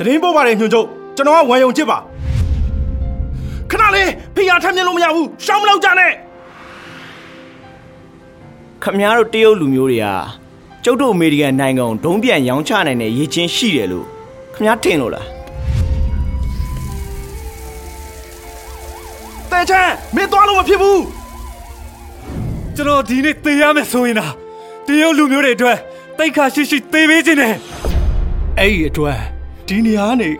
တရင်ပို့ပါတယ်ညွှန်ချုပ်ကျွန်တော်ကဝမ်ယုံချစ်ပါခဏလေးဖိအားထမ်းမြင်လို့မရဘူးရှောင်းမလောက်ကြနဲ့ခမများတို့တရုတ်လူမျိုးတွေကကျုပ်တို့အမေရိကန်နိုင်ငံကိုဒုံးပြန်ရောင်းချနိုင်တဲ့ရည်ချင်းရှိတယ်လို့ခမများထင်လို့လားတဲချမ်းမင်းသွားလို့မဖြစ်ဘူးကျွန်တော်ဒီနေ့သေရမယ်ဆိုရင်လားတရုတ်လူမျိုးတွေအတွက်တိတ်ခါရှိရှိသေပေးခြင်းနဲ့အဲ့ဒီအတွက် ဒီနေရာနေ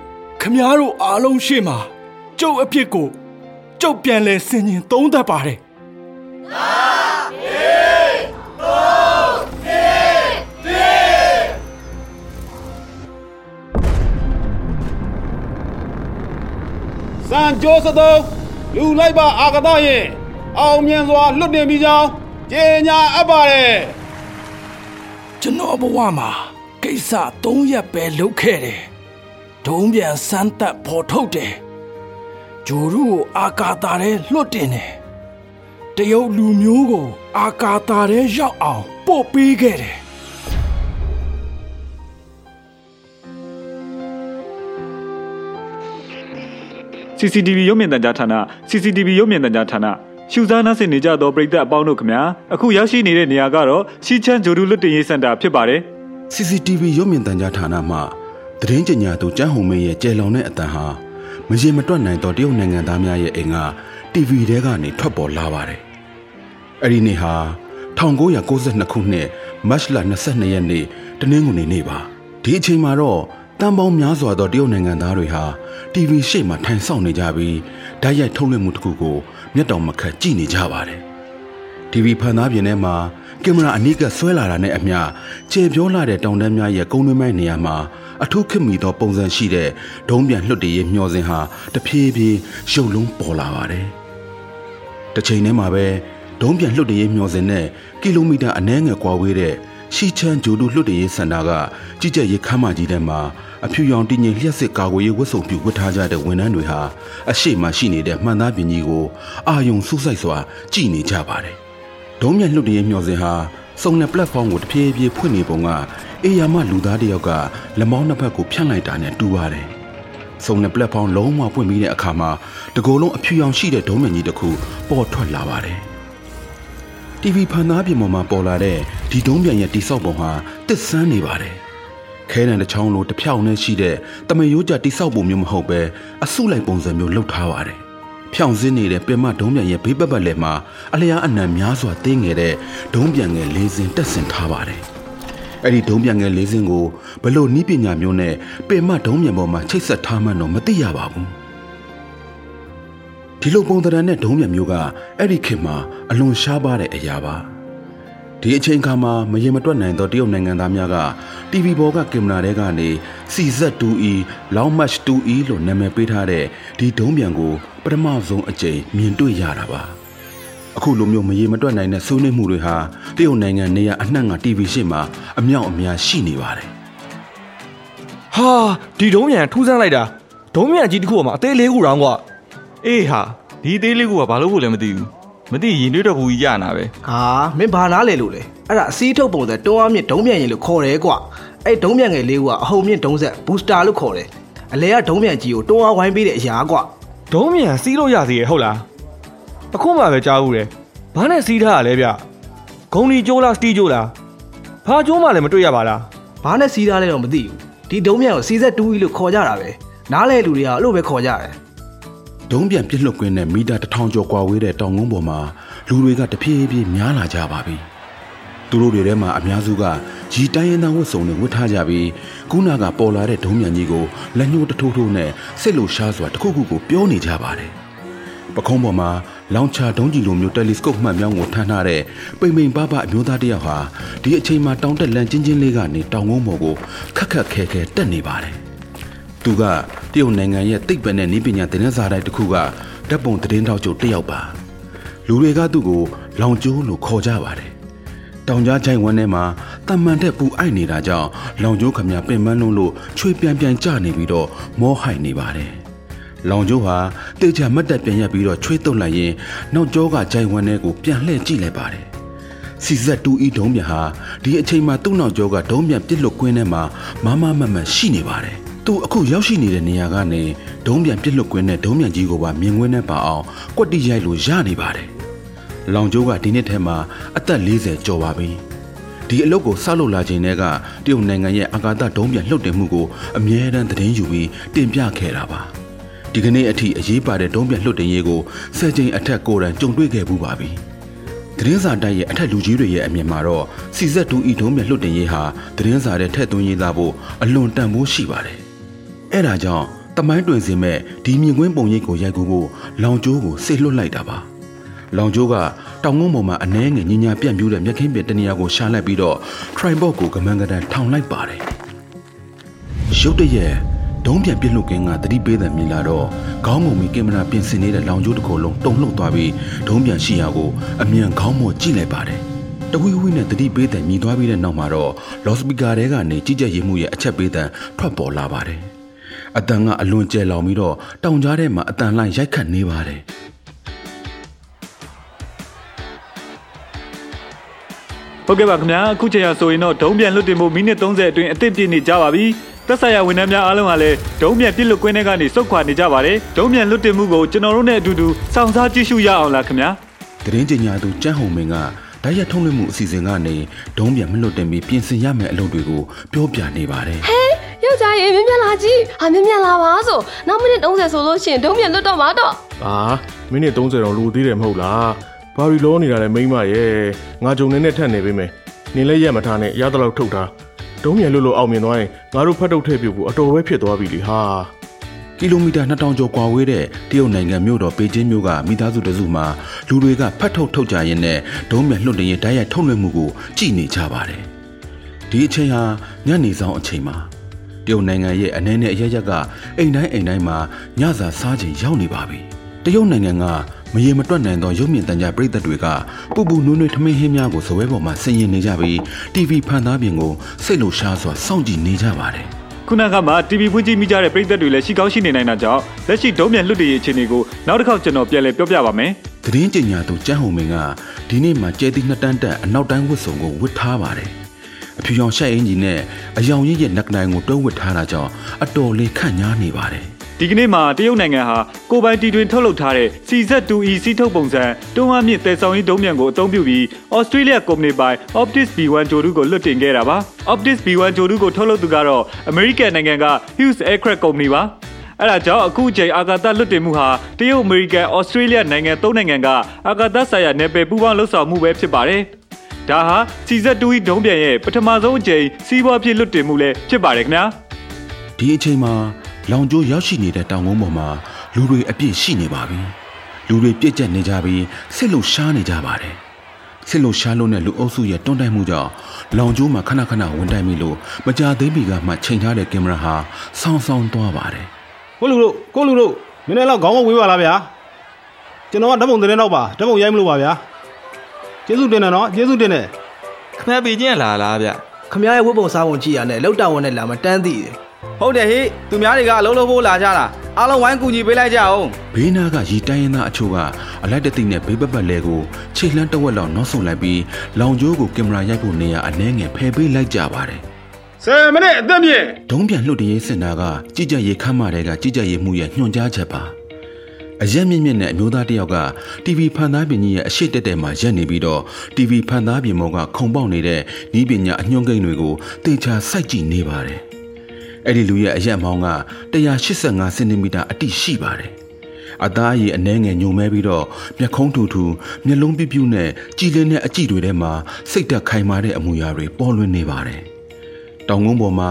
ခမားတို့အားလုံးရှေ့မှာကျုပ်အဖြစ်ကိုကျုပ်ပြန်လဲဆင်ញင်သုံးသပ်ပါတယ်စံကြိုးစသုံးလူလိုက်ပါအာကသရဲ့အောင်မြင်စွာလွတ်တင်ပြီးကြောင်းကြေညာအပ်ပါတယ်ကျွန်တော်ဘဝမှာကိစ္စ၃ရက်ပဲလုပ်ခဲ့တယ် ဒုံးပြန်စမ်းသက်ပေါ်ထုတ်တယ်ဂျိုရုကိုအာကာတာထဲလွတ်တင်တယ်တရုတ်လူမျိုးကို အာကာတာထဲရောက်အောင်ပို့ပေးခဲ့တယ် CCTV ရုပ်မြင်သံကြားဌာန CCTV ရုပ်မြင်သံကြားဌာနရှုစားနားဆင်နေကြသောပရိသတ်အပေါင်းတို့ခမညာအခုရောက်ရှိနေတဲ့နေရာကတော့ရှီချန်ဂျိုဒူလွတ်တင်ရေးစင်တာဖြစ်ပါတယ် CCTV ရုပ်မြင်သံကြားဌာနမှ သတင်းကြညာသူကျန်းဟုံမင်းရဲ့ကြဲလောင်တဲ့အတန်ဟာမရင်မတွက်နိုင်သောတရုတ်နိုင်ငံသားများရဲ့အိမ်က TV ထဲကနေထွက်ပေါ်လာပါတယ်။အဲ့ဒီနေ့ဟာ1992ခုနှစ်မတ်လ22ရက်နေ့တနင်္ဂနွေနေ့ပါ။ဒီအချိန်မှာတော့တန်ပေါင်းများစွာသောတရုတ်နိုင်ငံသားတွေဟာ TV ရှေ့မှာထိုင်ဆောင်နေကြပြီးဓာတ်ရိုက်ထုတ်လွှင့်မှုတစ်ခုကိုမျက်တောင်မခတ်ကြည့်နေကြပါတယ်။ TV ဖန်သားပြင်ထဲမှာကင်မရာအနီးကဆွဲလာတာနဲ့အမျှကျေပြောလာတဲ့တောင်တန်းများရဲ့ကုန်းတွင်းပိုင်းနေရာမှာ အထူးခက်မီသောပုံစံရှိတဲ့ဒုံးပြန်လွှတ်တရေးမျောစဉ်ဟာတဖြည်းဖြည်းရုပ်လုံးပေါ်လာပါတယ်။တစ်ချိန်တည်းမှာပဲဒုံးပြန်လွှတ်တရေးမျောစဉ်နဲ့ကီလိုမီတာအနည်းငယ်ကွာဝေးတဲ့ရှီချန်ဂျိုဒူလွှတ်တရေးစင်တာကကြီးကြပ်ရေးခမ်းမကြီးထဲမှာအဖြူရောင်တည်ငြိမ်လျှက်စစ်ကာကွယ်ရေးဝတ်စုံပြုဝတ်ထားကြတဲ့ဝန်ထမ်းတွေဟာအရှိမရှိနေတဲ့မှန်သားပင်ကြီးကိုအာယုံစူးစိုက်စွာကြည်နေကြပါတယ်။ဒုံးမြန်လွတ်တရေးမျှော်စင်ဟာ စုံတဲ့ platform ကိုတဖြည်းဖြည်းဖွင့်နေပုံကအေယာမလူသားတယောက်ကလက်မောင်းနှစ်ဖက်ကိုဖြန့်လိုက်တာနဲ့တူပါတယ်။စုံတဲ့ platform လုံးဝပွင့်ပြီးတဲ့အခါမှာတကိုယ်လုံးအဖြူရောင်ရှိတဲ့ဒုံးမြန်ကြီးတစ်ခုပေါ်ထွက်လာပါတယ်။ TV ဖန်သားပြင်ပေါ်မှာပေါ်လာတဲ့ဒီဒုံးပြန်ရဲ့တိဆောက်ပုံဟာတစ်ဆန်းနေပါတယ်။ခဲနံတစ်ချောင်းလိုတစ်ဖြောင်နဲ့ရှိတဲ့တမယိုးကြတိဆောက်ပုံမျိုးမဟုတ်ပဲအစုလိုက်ပုံစံမျိုးလှုပ်ထားပါတယ်။ ဖြောင်စင်းနေတဲ့ပင်မဒုံးပြန်ရဲ့ဘေးပတ်ပတ်လည်မှာအလျားအနံများစွာတင်းငယ်တဲ့ဒုံးပြန်ငယ်လေးစင်းတက်ဆင်ထားပါတယ်။အဲ့ဒီဒုံးပြန်ငယ်လေးစင်းကိုဘလို့နီးပညာမျိုးနဲ့ပင်မဒုံးပြန်ပေါ်မှာချိတ်ဆက်ထားမှတော့မသိရပါဘူး။ဒီလိုပုံသဏ္ဍာန်နဲ့ဒုံးပြန်မျိုးကအဲ့ဒီခေတ်မှာအလွန်ရှားပါတဲ့အရာပါ။ ဒီအချိန်ခါမှာမရင်မတွက်နိုင်သောတရုတ်နိုင်ငံသားများက TV ဘောကကင်မရာထဲကနေ CZ2E Long March 2E လို့နာမည်ပေးထားတဲ့ဒီဒုံးပြန်ကိုပထမဆုံးအကြိမ်မြင်တွေ့ရတာပါအခုလိုမျိုးမရေမတွက်နိုင်တဲ့စိုးနှိမ်မှုတွေဟာတရုတ်နိုင်ငံနေရအနှံ့က TV ရှေ့မှာအမြောက်အများရှိနေပါတယ်ဟာဒီဒုံးမြန်ထူးဆန်းလိုက်တာဒုံးမြန်ကြီးတစ်ခုမှာအသေးလေးခုတောင်ကွာအေးဟာဒီအသေးလေးခုကဘာလို့ဖို့လဲမသိဘူး မသိရင်တွေးတော့ဘူးကြီးရနာပဲဟာမင်းဘာနားလဲလို့လဲအဲ့ဒါအစည်းထုတ်ပုံစံတွန်းအားမြင့်ဒုံးမြန်ရင်လို့ခေါ်တယ်ကွာအဲ့ဒုံးမြန်ငယ်လေးကအဟုန်မြင့်ဒုံးဆက်ဘူစတာလို့ခေါ်တယ်အလဲကဒုံးမြန်ကြီးကိုတွန်းအားဝိုင်းပေးတဲ့အရာကွာဒုံးမြန်စီးလို့ရသေးရဲ့ဟုတ်လားအခုမှပဲကြားဘူးတယ်ဘာနဲ့စီးထားရလဲဗျဂုံဒီကျိုးလားစတီကျိုးလားဘာကျိုးမှလည်းမတွေ့ရပါလားဘာနဲ့စီးထားလဲတော့မသိဘူးဒီဒုံးမြန်ကိုစီးဆက်တူးကြီးလို့ခေါ်ကြတာပဲနားလဲလူတွေကအဲ့လိုပဲခေါ်ကြတယ် ဒုံးပြန်ပြစ်လွတ်ကွင်းနဲ့မီတာတစ်ထောင်ကျော်ကွာဝေးတဲ့တောင်ကုန်းပေါ်မှာလူတွေကတဖြည်းဖြည်းများလာကြပါပြီ။သူတို့တွေထဲမှာအများစုကဂျီတိုင်းရင်သားဝတ်စုံတွေဝတ်ထားကြပြီးခုနကပေါ်လာတဲ့ဒုံးမြန်ကြီးကိုလက်ညှိုးတထိုးထိုးနဲ့စိတ်လိုရှားစွာတခုခုကိုပြောနေကြပါတယ်။ပခုံးပေါ်မှာလောင်ချာဒုံးကြီးလိုမျိုးတယ်လီစကုပ်မှတ်မြောင်းကိုထမ်းထားတဲ့ပိန်ပိန်ပပအမျိုးသားတယောက်ဟာဒီအချိန်မှာတောင်တက်လန်ချင်းချင်းလေးကနေတောင်ကုန်းပေါ်ကိုခက်ခက်ခဲခဲတက်နေပါတယ်။ သူကတရုတ်နိုင်ငံရဲ့တိတ်ပံတဲ့နည်းပညာသင်တန်းစာတိုက်တစ်ခုကဓာတ်ပုံသတင်းထောက်ချုပ်တယောက်ပါလူတွေကသူ့ကိုလောင်ကျိုးလို့ခေါ်ကြပါတယ်တောင်ကြားချိုင်ဝမ်းထဲမှာတမန်တဲ့ပူအိုက်နေတာကြောင့်လောင်ကျိုးခမပင်ပန်းလုံးလို့ချွေပြန်ပြန်ကျနေပြီးတော့မောဟိုက်နေပါတယ်လောင်ကျိုးဟာတေချာမတ်တက်ပြန်ရက်ပြီးတော့ချွေးတုတ်လိုက်ရင်နောက်ကျောကဂျိုင်ဝမ်းထဲကိုပြန်လှည့်ကြည့်လိုက်ပါတယ်စီဇက်တူဤဒုံးမြဟာဒီအချိန်မှာသူ့နောက်ကျောကဒုံးမြပြစ်လွတ်ကွင်းထဲမှာမမမမရှိနေပါတယ် သူသူအခုရောက်ရှိနေတဲ့နေရာကနေဒုံးပြန်ပြစ်လွတ်ကွင်းနဲ့ဒုံးပြန်ကြီးကိုပါမြင်ကွင်းနဲ့ပါအောင်ကွက်တိရိုက်လို့ရနေပါတယ်။လောင်ကျိုးကဒီနှစ်ထဲမှာအသက်40ကျော်ပါပြီ။ဒီအလုပ်ကိုဆောက်လုပ်လာချိန်တည်းကတရုတ်နိုင်ငံရဲ့အာကာသဒုံးပြန်လှုပ်တင်မှုကိုအမြဲတမ်းသတင်းယူပြီးတင်ပြခဲ့တာပါ။ဒီကနေ့အထိအရေးပါတဲ့ဒုံးပြန်လှုပ်တင်ရေးကိုဆယ်ချိန်အထက်ကိုယ်တိုင်ကြုံတွေ့ခဲ့မှုပါပြီ။သတင်းစာတိုက်ရဲ့အထက်လူကြီးတွေရဲ့အမြင်မှာတော့စီဇက်တူဤဒုံးမြတ်လွတ်တင်ရေးဟာသတင်းစာတဲ့ထက်သွင်းရေးသားဖို့အလွန်တန်ဖိုးရှိပါတယ်။ အဲဒါကြောင့်တမိုင်းတွင်စင်မဲ့ဒီမြင်ကွင်းပုံရိပ်ကိုရိုက်ကူဖို့လောင်ကျိုးကိုဆေလွတ်လိုက်တာပါ။လောင်ကျိုးကတောင်ငုံပေါ်မှာအနှဲငယ်ညညာပြန့်ပြူးတဲ့မြက်ခင်းပင်တနေရာကိုရှာလိုက်ပြီးတော့ tripod ကိုကမန်ကတန်ထောင်လိုက်ပါတယ်။ရုတ်တရက်ဒုံးပြန်ပြစ်လွတ်ကင်းကတတိပေးတဲ့မြင်လာတော့ခေါင်းငုံမီကင်မရာပြင်ဆင်နေတဲ့လောင်ကျိုးတစ်ခုလုံးတုံလှုပ်သွားပြီးဒုံးပြန်ရှိရာကိုအမြန်ခေါင်းမော့ကြည့်လိုက်ပါတယ်။တဝီဝီနဲ့တတိပေးတဲ့မြည်သွားပြီးတဲ့နောက်မှာတော့လော့စပီကာတဲကနေကြီးကြပ်ရေးမှုရဲ့အချက်ပေးတဲ့ထွက်ပေါ်လာပါတယ်။ အတန်ကအလွန်ကျဲလောင်ပြီးတော့တောင်ကြားထဲမှာအတန်လိုက်ရိုက်ခတ်နေပါတယ်။ဟုတ်ကဲ့ပါခင်ဗျာအခုချိန်ရဆိုရင်တော့ဒုံးပြန်လွတ်တင်မှုမိနစ်30အတွင်းအသစ်ပြည့်နေကြပါပြီသက်ဆိုင်ရာဝန်ထမ်းများအားလုံးကလည်းဒုံးပြန်ပြစ်လွတ်ကွင်းထဲကနေစုတ်ခွာနေကြပါတယ်ဒုံးပြန်လွတ်တင်မှုကိုကျွန်တော်တို့နဲ့အတူတူစောင့်စားကြည့်ရှုရအောင်လားခင်ဗျာသတင်းကြညာသူကျန်းဟုံမင်းကဓာတ်ရထုံးလွှင့်မှုအစီအစဉ်ကနေဒုံးပြန်မလွတ်တင်ပြီးပြင်ဆင်ရမယ့်အလုပ်တွေကိုပြောပြနေပါတယ် ယောက်ျားရေမြင်မြန်လာကြည့်ဟာမြင်မြန်လာပါဆိုနောက်မိနစ်30ဆိုလို့ရှိရင်ဒုံးမြန်လွတ်တော့မှာတော့အာမိနစ်30တော့လူသေးတယ်မဟုတ်လားဘာရီလောနေတာလဲမိမရဲ့ငါကြုံနေနဲ့ထက်နေပေးမယ်နင်လည်းရက်မထားနဲ့ရသလောက်ထုတ်ထားဒုံးမြန်လွတ်လို့အောင်မြင်သွားရင်ငါတို့ဖတ်ထုတ်ထည့်ပြဖို့အတော်ပဲဖြစ်သွားပြီလေဟာ။ကီလိုမီတာ2000ကျော်ကွာဝေးတဲ့တရုတ်နိုင်ငံမြို့တော်ပေကျင်းမြို့ကမိသားစုတစုမှာလူတွေကဖတ်ထုတ်ထုတ်ကြရင်းနဲ့ဒုံးပြန်လွတ်တင်ရေးဓာတ်ရိုက်ထုတ်လွှင့်မှုကိုကြည့်နေကြပါတယ်။ဒီအချိန်ဟာညနေဆောင်အချိန်မှာတ ရုတ်နိုင်ငံရဲ့အနေနဲ့အရရက်ကအိမ်တိုင်းအိမ်တိုင်းမှာညစာစားချိန်ရောက်နေပါပြီ။တရုတ်နိုင်ငံကမရေမတွက်နိုင်သောရုပ်မြင်သံကြားပရိသတ်တွေကပူပူနွေးနွေးထမင်းဟင်းများကိုဇပွဲပေါ်မှာဆင်ရင်နေကြပြီး TV ဖန်သားပြင်ကိုစိတ်လှရှားစွာစောင့်ကြည့်နေကြပါတယ်။ခုနကမှ TV ဖွင့်ကြည့်မိကြတဲ့ပရိသတ်တွေလည်းရှိကောင်းရှိနေနိုင်တာကြောင့်လက်ရှိဒုံးပြန်လွတ်တင်ရေးအခြေအနေကိုနောက်တစ်ခေါက်ကျွန်တော်ပြန်လည်ပြောပြပါမယ်သတင်းကြညာသူကျန်းဟုံမင်းကဒီနေ့မှကျဲသီးနှစ်တန်းတက်အနောက်တိုင်းဝတ်စုံကိုဝတ်ထားပါတယ်။ အဖြူရောင်ရှက်အင်ကြီးနဲ့အယောင်ရည်ရဲ့နက်နိုင်ကိုတွဲဝတ်ထားတာကြောင့်အတော်လေးခန့်ညားနေပါတယ်ဒီကနေ့မှာတရုတ်နိုင်ငံဟာကိုပိုင်တီတွင်ထုတ်လုပ်ထားတဲ့ CZ2E စီးထုတ်ပုံစံတွန်းအားမြင့်တဲဆောင်ရေးဒုံးမြန်ကိုအသုံးပြုပြီး Australia ကုမ္ပဏီပိုင် Optis B1 ဂျိုဒူကိုလွတ်တင်ခဲ့တာပါ Optis B1 ဂျိုဒူကိုထုတ်လုပ်သူကတော့ American နိုင်ငံက Hughes Aircraft ကုမ္ပဏီပါအဲ့ဒါကြောင့်အခုအချိန်အာကာသလွတ်တင်မှုဟာတရုတ်အမေရိကန်ဩစတြေးလျနိုင်ငံသုံးနိုင်ငံကအာကာသဆိုင်ရာနယ်ပယ်ပူးပေါင်းလှုပ်ဆောင်မှုပဲဖြစ်ပါတယ်။ ဒါဟာစီဇက်တူဒုံးပြန်ရဲ့ပထမဆုံးအကြိမ်စီးပွားဖြစ်လွတ်တင်မှုလည်းဖြစ်ပါတယ်ခင်ဗျာ။ဒီအချိန်မှာလောင်ကျိုးရောက်ရှိနေတဲ့တောင်ကုန်းပေါ်မှာလူတွေအပြည့်ရှိနေပါပြီ။လူတွေပြည့်ကျက်နေကြပြီးဆစ်လို့ရှားနေကြပါတယ်။ဆစ်လို့ရှားလို့နဲ့လူအုပ်စုရဲ့တွန်းတိုက်မှုကြောင့်လောင်ကျိုးမှာခဏခဏဝင်တိုက်မိလို့မကြသေးမီကမှချိန်ထားတဲ့ကင်မရာဟာဆောင်းဆောင်းသွားပါတယ်။ကိုလူတို့ကိုလူတို့နည်းနည်းတော့ခေါင်းမဝေးပါလားဗျာကျွန်တော်ကဓာတ်ပုံသတင်းတော့ပါဓာတ်ပုံရိုက်မလို့ပါဗျာ ကျေးဇူးတင်တယ်နော်ကျေးဇူးတင်တယ်ခမရပေချင်းလာလားဗျခမရရဲ့ဝတ်ပုံစားပုံကြည့်ရနဲ့လောက်တာဝန်နဲ့လာမတန်းသိတယ်ဟုတ်တယ်ဟေ့သူများတွေကအလုံးလုံးဖို့လာကြတာအားလုံးဝိုင်းကူညီပေးလိုက်ကြအောင်ဘေးနားကရီတိုင်းရင်သားအချို့ကအလိုက်တသိနဲ့ဘေးပတ်ပတ်လဲကိုခြေလှမ်းတစ်ဝက်လောက်နောက်ဆုတ်လိုက်ပြီးလောင်ကျိုးကိုကင်မရာရိုက်ဖို့နေရာအနှဲငယ်ဖယ်ပေးလိုက်ကြပါတယ်10မိနစ်အသက်မြင့်။ဒုံးပြန်လှုပ်တရေးစင်တာကကြည်ကြရေးခမ်းမတွေကကြည်ကြရေးမှုရဲ့ညွှန်ကြားချက်ပါ။ အရက်မြင့်မြင့်နဲ့အမျိုးသားတစ်ယောက်က TV ဖန်သားပြင်ကြီးရဲ့အရှိတက်တက်မှာရက်နေပြီးတော့ TV ဖန်သားပြင်မောကခုံပေါက်နေတဲ့ဤပညာအညွှန်းကိန်းတွေကိုတေချာစိုက်ကြည့်နေပါတယ်။အဲ့ဒီလူရဲ့အရက်မောင်းက185စင်တီမီတာအတိရှိပါတယ်။အသားအရည်အနှဲငယ်ညုံမဲပြီးတော့မျက်ခုံးထူထူမျက်လုံးပြူးပြူးနဲ့ကြည်လင်းတဲ့အကြည့်တွေထဲမှာစိတ်သက်ခိုင်မာတဲ့အမူအရာတွေပေါ်လွင်နေပါတယ်။ တောင်ကုန်းပေါ်မှာ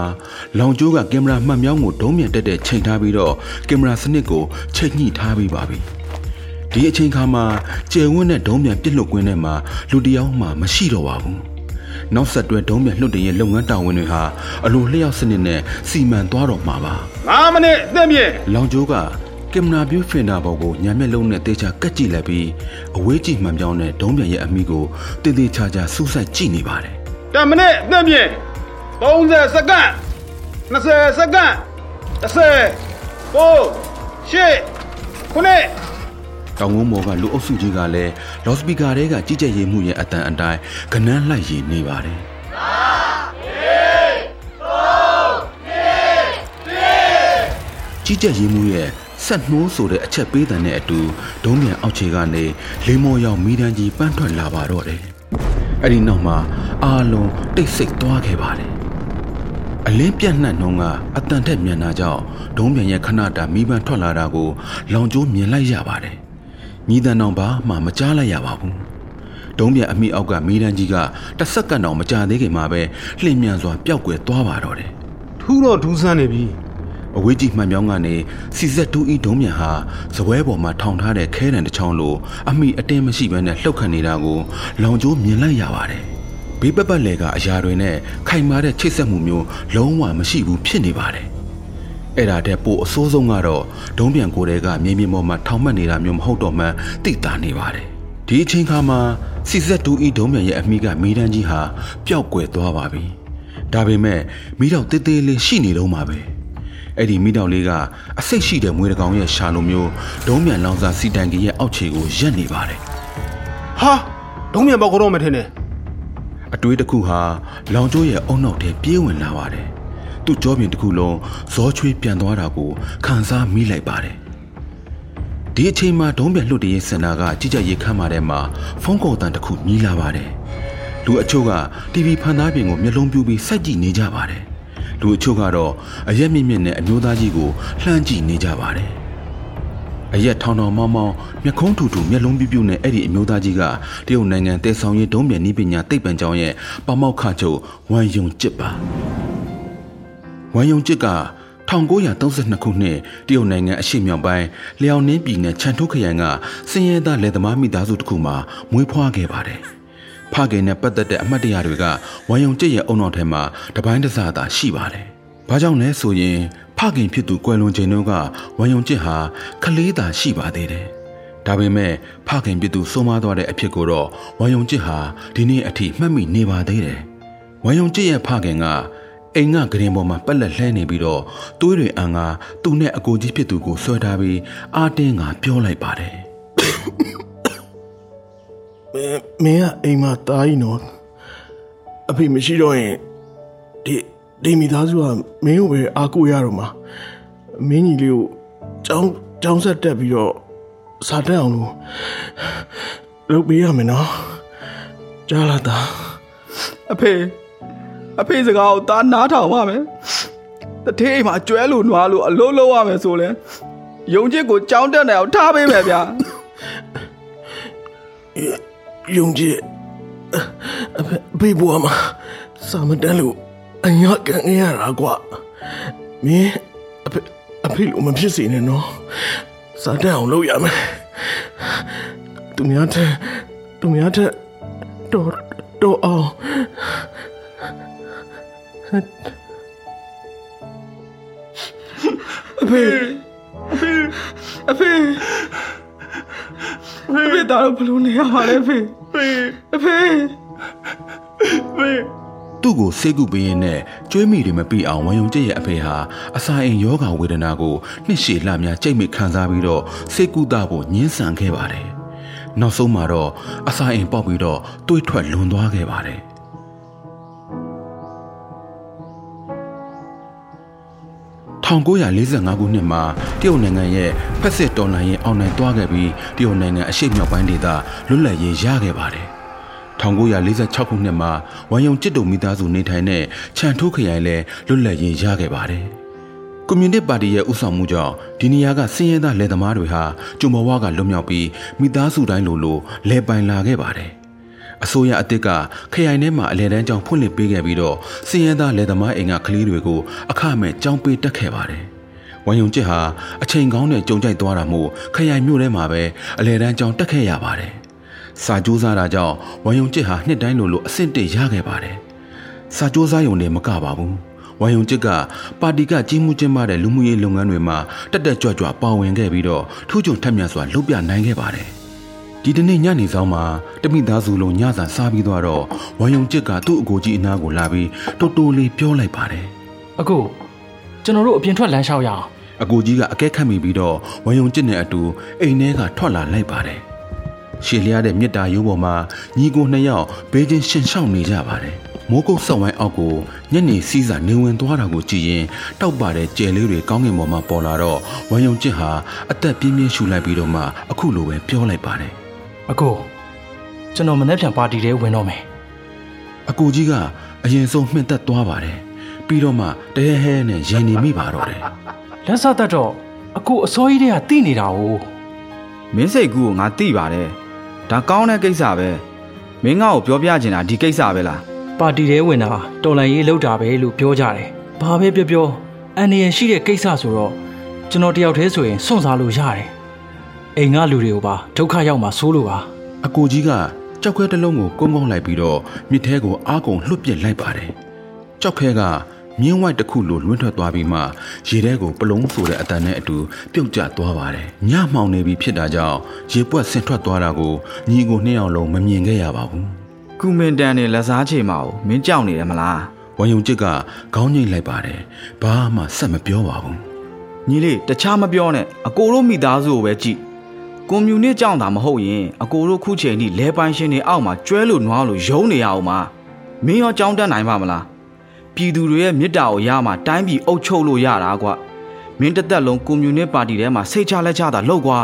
လောင်ကျိုးကကင်မရာမှတ်မြောင်းကိုဒုံးမြန်တက်တက်ချိန်ထားပြီးတော့ကင်မရာစနစ်ကိုချိန်ညှိထားပြီးပါပြီ။ဒီအချိန်ခါမှာကျယ်ဝန်းတဲ့ဒုံးမြန်ပြစ်လွတ်ကွင်းထဲမှာလူတစ်ယောက်မှမရှိတော့ပါဘူး။နောက်ဆက်တွဲဒုံးမြန်လွတ်တင်ရဲ့လုပ်ငန်းတာဝန်တွေဟာအလိုလျှောက်စနစ်နဲ့စီမံသွားတော့မှာပါ။5မိနစ်အသက်မြင့်လောင်ကျိုးကကင်မရာဗျူးဖင်တာပေါ်ကိုညာမျက်လုံးနဲ့တေချာကတ်ကြည့်လိုက်ပြီးအဝေးကြည့်မှန်ပြောင်းတဲ့ဒုံးပြန်ရဲ့အမိကိုတည်တည်ချာချာစူးစိုက်ကြည့်နေပါတယ်10မိနစ်အသက်မြင့် 30စက္ကန့်20စက္ကန့်10 9 8 9။တောင်ကုန်းပေါ်ကလူအုပ်စုကြီးကလည်းလော့စပီကာတွေကကြီးကြပ်ရေးမှုရဲ့အတန်အတိုင်းကနန်းလိုက်ရည်နေပါတယ်။ကြီးကြပ်ရေးမှုရဲ့ဆက်နှိုးဆိုတဲ့အချက်ပေးတဲ့နဲ့အတူဒုံးမြန်အောက်ခြေကနေလေးမော်ရောက်မိတန်းကြီးပန်းထွက်လာပါတော့တယ်။အဲ့ဒီနောက်မှာအာလုံးတိတ်ဆိတ်သွားခဲ့ပါတယ်။ အလင်းပြန့်နှံ့နှုံကအတန်ထက်မြန်တာကြောင့်ဒုံးမြန်ရဲ့ခဏတာမိပန်းထွက်လာတာကို လောင်ကျိုးမြင်လိုက်ရပါတယ်။ညီတန်တော်ဘာမှမကြားလိုက်ရပါဘူး။ဒုံးပြန်အမိအောက်ကမိတန်းကြီးကတစ်စက္ကန့်တောင်မကြာသေးခင်မှာပဲလှင်မြန်စွာပျောက်ကွယ်သွားပါတော့တယ်။ထူးတော့ထူးဆန်းနေပြီအဝေးကြီးမှန်ပြောင်းကနေစီဇက်တူဤဒုံးမြန်ဟာဇပွဲပေါ်မှာထောင်ထားတဲ့ခဲတံတစ်ချောင်းလိုအမိအတင်းမရှိဘဲနဲ့လှုပ်ခတ်နေတာကိုလောင်ကျိုးမြင်လိုက်ရပါတယ်။ ဘေးပပတ်လေကအရာတွေနဲ့ခိုင်မာတဲ့ချိတ်ဆက်မှုမျိုးလုံးဝမရှိဘူးဖြစ်နေပါတယ်။အဲ့ဒါတဲ့ပိုအဆိုးဆုံးကတော့ဒုံးပြန်ကိုယ်တွေကမြေမြင့်ပေါ်မှာထောင်မှတ်နေတာမျိုးမဟုတ်တော့မှသိတာနေပါတယ်။ဒီအချိန်ခါမှာစီဇက်တူဤဒုံးမြန်ရဲ့အမိကမီးတန်းကြီးဟာပျောက်ကွယ်သွားပါပြီ။ဒါပေမဲ့မီးတော့တေးသေးလေးရှိနေတော့မှာပဲ။အဲ့ဒီမိတောက်လေးကအစိတ်ရှိတဲ့မွေးတကောင်ရဲ့ရှာလိုမျိုးဒုံးမြန်လောင်စာစီတန်ကြီးရဲ့အောက်ခြေကိုရက်နေပါတယ်ဟာဒုံးမြန်ပေါက်ကတော့မထင်နဲ့ အတွေးတစ်ခုဟာလောင်ကျိုးရဲ့အုံနောက်ထဲပြေးဝင်လာပါတယ်သူ့ကြောပြင်တစ်ခုလုံးဇောချွေးပြန်သွားတာကိုခံစားမိလိုက်ပါတယ်ဒီအချိန်မှာဒုံးပြန်လွတ်တည်ရေးစင်တာကကြည်ကြရေးခမ်းမာထဲမှာဖုန်းကော်တန်တစ်ခုမြည်လာပါတယ်လူအချို့က TV ဖန်သားပြင်ကိုမျက်လုံးပြူပြီးစိုက်ကြည့်နေကြပါတယ်လူအချို့ကတော့အရက်မြင့်မြင့်နဲ့အမျိုးသားကြီးကိုလှမ်းကြည့်နေကြပါတယ် အရက်ထောင်ထောင်မောင်းမောင်းမျက်ခုံးထူထူမျက်လုံးပြူးပြူးနဲ့အဲ့ဒီအမျိုးသားကြီးကတရုတ်နိုင်ငံတဲဆောင်ရေးဒုံးပြန်နည်းပညာသိပ္ပံကျောင်းရဲ့ပမောက္ခချုပ်ဝမ်ယုံကျစ်ပါဝမ်ယုံကျစ်က1932ခုနှစ်တရုတ်နိုင်ငံအရှေ့မြောက်ပိုင်းလျောင်နှင်းပြည်နယ်ချန်ထုခရိုင်ကစင်ရဲသားလယ်သမားမိသားစုတစ်ခုမှာမွေးဖွားခဲ့ပါတယ်။ဖခင်နဲ့ပတ်သက်တဲ့အမှတ်တရတွေကဝမ်ယုံကျစ်ရဲ့အုံနောက်ထဲမှာတပိုင်းတစသာရှိပါတယ်။ဘာကြောင့်လဲဆိုရင် ဖခင်ဖြစ်သူကွယ်လွန်ချိန်တုန်းကဝမ်ယုံကျစ်ဟာကလေးသာရှိပါသေးတယ်။ဒါပေမဲ့ဖခင်ဖြစ်သူဆုံးမသွားတဲ့အဖြစ်ကိုတော့ဝမ်ယုံကျစ်ဟာဒီနေ့အထိမှတ်မိနေပါသေးတယ်။ဝမ်ယုံကျစ်ရဲ့ဖခင်ကအိမ်ကဂရင်ပေါ်မှာပက်လက်လှဲနေပြီးတော့သွေးတွေအန်ကသူ့နဲ့အကိုကြီးဖြစ်သူကိုဆွဲထားပြီးအာတင်းကပြောလိုက်ပါတယ်မင်းမင်းကအိမ်မှာတားကြီးနော်အဖေမရှိတော့ရင်ဒီ ဒီမိသားစုကမင်းကိုပဲအားကိုးရတော့မှာမင်းကြီးလေးကိုចောင်းចောင်းဆက်တက်ပြီးတော့စာတက်အောင်လို့လုပ်ပေးရမယ်နော်ကြားလာတာအဖေအဖေစကားကိုသားနားထောင်ပါမယ်တထေးအိမ်မှာကျွဲလို့နွားလို့အလုံးလုံးရမယ်ဆိုလဲယုံချစ်ကိုကြောင်းတက်နေအောင်ထားပေးမယ်ဗျာယုံကြည်အဖေအဖေဘွားမှာစာမတန်းလို့ အညာကန်ရတာကွာမင်းအဖေအဖေလို့မဖြစ်စေနဲ့နော်စာတက်အောင်လုပ်ရမယ်သူများတဲ့သူများတဲ့တော်တော်အောင်အဖေအဖေအဖေအဖေဒါတော့ဘလို့နေရပါလဲအဖေအဖေအဖေ သူ့ကိုဆေးကုပေးရင်းနဲ့ကျွေးမိတွေမပြီးအောင်ဝမ်ယုံကျစ်ရဲ့အဖေဟာအစာအိမ်ယောဂဝေဒနာကိုနှစ်ရှည်လများကြိတ်မိခံစားပြီးတော့ဆေးကုသဖို့ညှင်းဆန်ခဲ့ပါတယ်နောက်ဆုံးမှာတော့အစာအိမ်ပေါက်ပြီးတော့တွေးထွက်လွန်သွားခဲ့ပါတယ်1945ခုနှစ်မှာတရုတ်နိုင်ငံရဲ့ဖက်စစ်တော်လှန်ရေးအောင်နိုင်သွားခဲ့ပြီးတရုတ်နိုင်ငံအရှေ့မြောက်ပိုင်းဒေသလွတ်လပ်ရေးရခဲ့ပါတယ် 1946ခုနှစ်မှာဝမ်ယုံကျစ်တုံမိသားစုနေထိုင်တဲ့ခြံထိုးခရိုင်လဲလွတ်လပ်ရေးရခဲ့ပါတယ်။ကွန်မြူနစ်ပါတီရဲ့ဥဆောင်မှုကြောင့်ဒီနေရာကစင်းရဲသားလယ်သမားတွေဟာကျုံဘဝကလွတ်မြောက်ပြီးမိသားစုတိုင်းလိုလိုလဲပိုင်လာခဲ့ပါတယ်။အစိုးရအစ်စ်ကခရိုင်ထဲမှာအလဲတန်းကျောင်းဖွင့်လှစ်ပေးခဲ့ပြီးတော့စင်းရဲသားလယ်သမားအိမ်ကကလေးတွေကိုအခမဲ့ကျောင်းပေးတက်ခဲ့ပါတယ်။ဝမ်ယုံကျစ်ဟာအချိန်ကောင်းနဲ့ကြုံကြိုက်သွားတာမို့ခရိုင်မြို့ထဲမှာပဲအလဲတန်းကျောင်းတက်ခဲ့ရပါတယ်။ စာကြိုးစားတာကြောင့်ဝမ်ယုံကျစ်ဟာနှစ်တိုင်းလိုလိုအဆင့်တစ်ရခဲ့ပါတယ်။စာကြိုးစားရုံနဲ့မကပါဘူး။ဝမ်ယုံကျစ်ကပါတီကကြီးမှုကျင်းပတဲ့လူမှုရေးလုပ်ငန်းတွေမှာတက်တက်ကြွကြွပါဝင်ခဲ့ပြီးတော့ထူးချွန်ထက်မြက်စွာလုပ်ပြနိုင်ခဲ့ပါတယ်။ဒီတနေ့ညနေဆောင်မှာတမိသားစုလုံးညစာစားပြီးသွားတော့ဝမ်ယုံကျစ်ကသူ့အကိုကြီးအနားကိုလာပြီးတိုးတိုးလေးပြောလိုက်ပါတယ်။အခုကျွန်တော်တို့အပြင်ထွက်လမ်းလျှောက်ရအောင်အကိုကြီးကအကဲခတ်မိပြီးတော့ဝမ်ယုံကျစ်နဲ့အတူအိမ်ထဲကထွက်လာလိုက်ပါတယ်။ ရှည်လျားတဲ့မြစ်တာရိုးပေါ်မှာညီကိုနှစ်ယောက်ဘေးချင်းရှင်ရှောက်နေကြပါတယ်။မိုးကုတ်ဆောက်ဝိုင်းအောက်ကိုညနေစီးစာနေဝင်သွားတာကိုကြည့်ရင်တောက်ပါတဲ့ကြယ်လေးတွေကောင်းကင်ပေါ်မှာပေါ်လာတော့ဝမ်ယုံကျစ်ဟာအသက်ပြင်းပြင်းရှူလိုက်ပြီးတော့မှအခုလိုပဲပြောလိုက်ပါတယ်အကိုကျွန်တော်မနေ့ပြန်ပါတီထဲဝင်တော့မယ်အကူကြီးကအရင်ဆုံးမှင့်သက်သွားပါတယ်ပြီးတော့မှတဟဲဟဲနဲ့ရင်နေမိပါတော့တယ်လက်စတတ်တော့အကိုအစောကြီးတွေကတိနေတာ哦မင်းစိတ်ကူးကိုငါသိပါတယ် ဒါကောင်းတဲ့ကိစ္စပဲမင်းငါ့ကိုပြောပြချင်တာဒီကိစ္စပဲလားပါတီထဲဝင်တာတော်လန်ရေးလောက်တာပဲလို့ပြောကြတယ်ဘာပဲပြောပြောအန်ဒီရန်ရှိတဲ့ကိစ္စဆိုတော့ကျွန်တော်တယောက်တည်းဆိုရင်စွန့်စားလို့ရတယ်အိမ်ကလူတွေကိုပါဒုက္ခရောက်မှာစိုးလို့ပါအကူကြီးကကြောက်ခဲတစ်လုံးကိုကုန်းကုန်းလိုက်ပြီးတော့မြစ်ထဲကိုအားကုန်လှုပ်ပစ်လိုက်ပါတယ်ကြောက်ခဲက မြင်းဝိုက်တစ်ခုလိုလွင့်ထွက်သွားပြီးမှရေထဲကိုပလုံးဆိုတဲ့အတန်နဲ့အတူပြုတ်ကျသွားပါတယ်ညမှောင်နေပြီဖြစ်တာကြောင့်ရေပွက်ဆင်ထွက်သွားတာကိုညီကိုနှစ်ယောက်လုံးမမြင်ခဲ့ရပါဘူးကုမင်တန်နဲ့လက်စားချေမှာကိုမင်းကြောက်နေတယ်မလားဝမ်ယုံကျစ်ကခေါင်းငိမ့်လိုက်ပါတယ်ဘာမှဆက်မပြောပါဘူးညီလေးတခြားမပြောနဲ့အကိုတို့မိသားစုကိုပဲကြည့်ကွန်မြူနစ်ကြောင့်သာမဟုတ်ရင်အကိုတို့ခုချိန်ထိလဲပိုင်းရှင်တွေအောက်မှာကျွဲလို့နွားလို့ယုံနေရအောင်မမင်းရောကြောင်းတက်နိုင်ပါမလား ပြည်သူတွေရဲ့မေတ္တာကိုရမှတိုင်းပြည်အုပ်ချုပ်လို့ရတာကွမင်းတစ်သက်လုံးကွန်မြူနစ်ပါတီထဲမှာစိတ်ချလက်ချတာလောက်ကွာ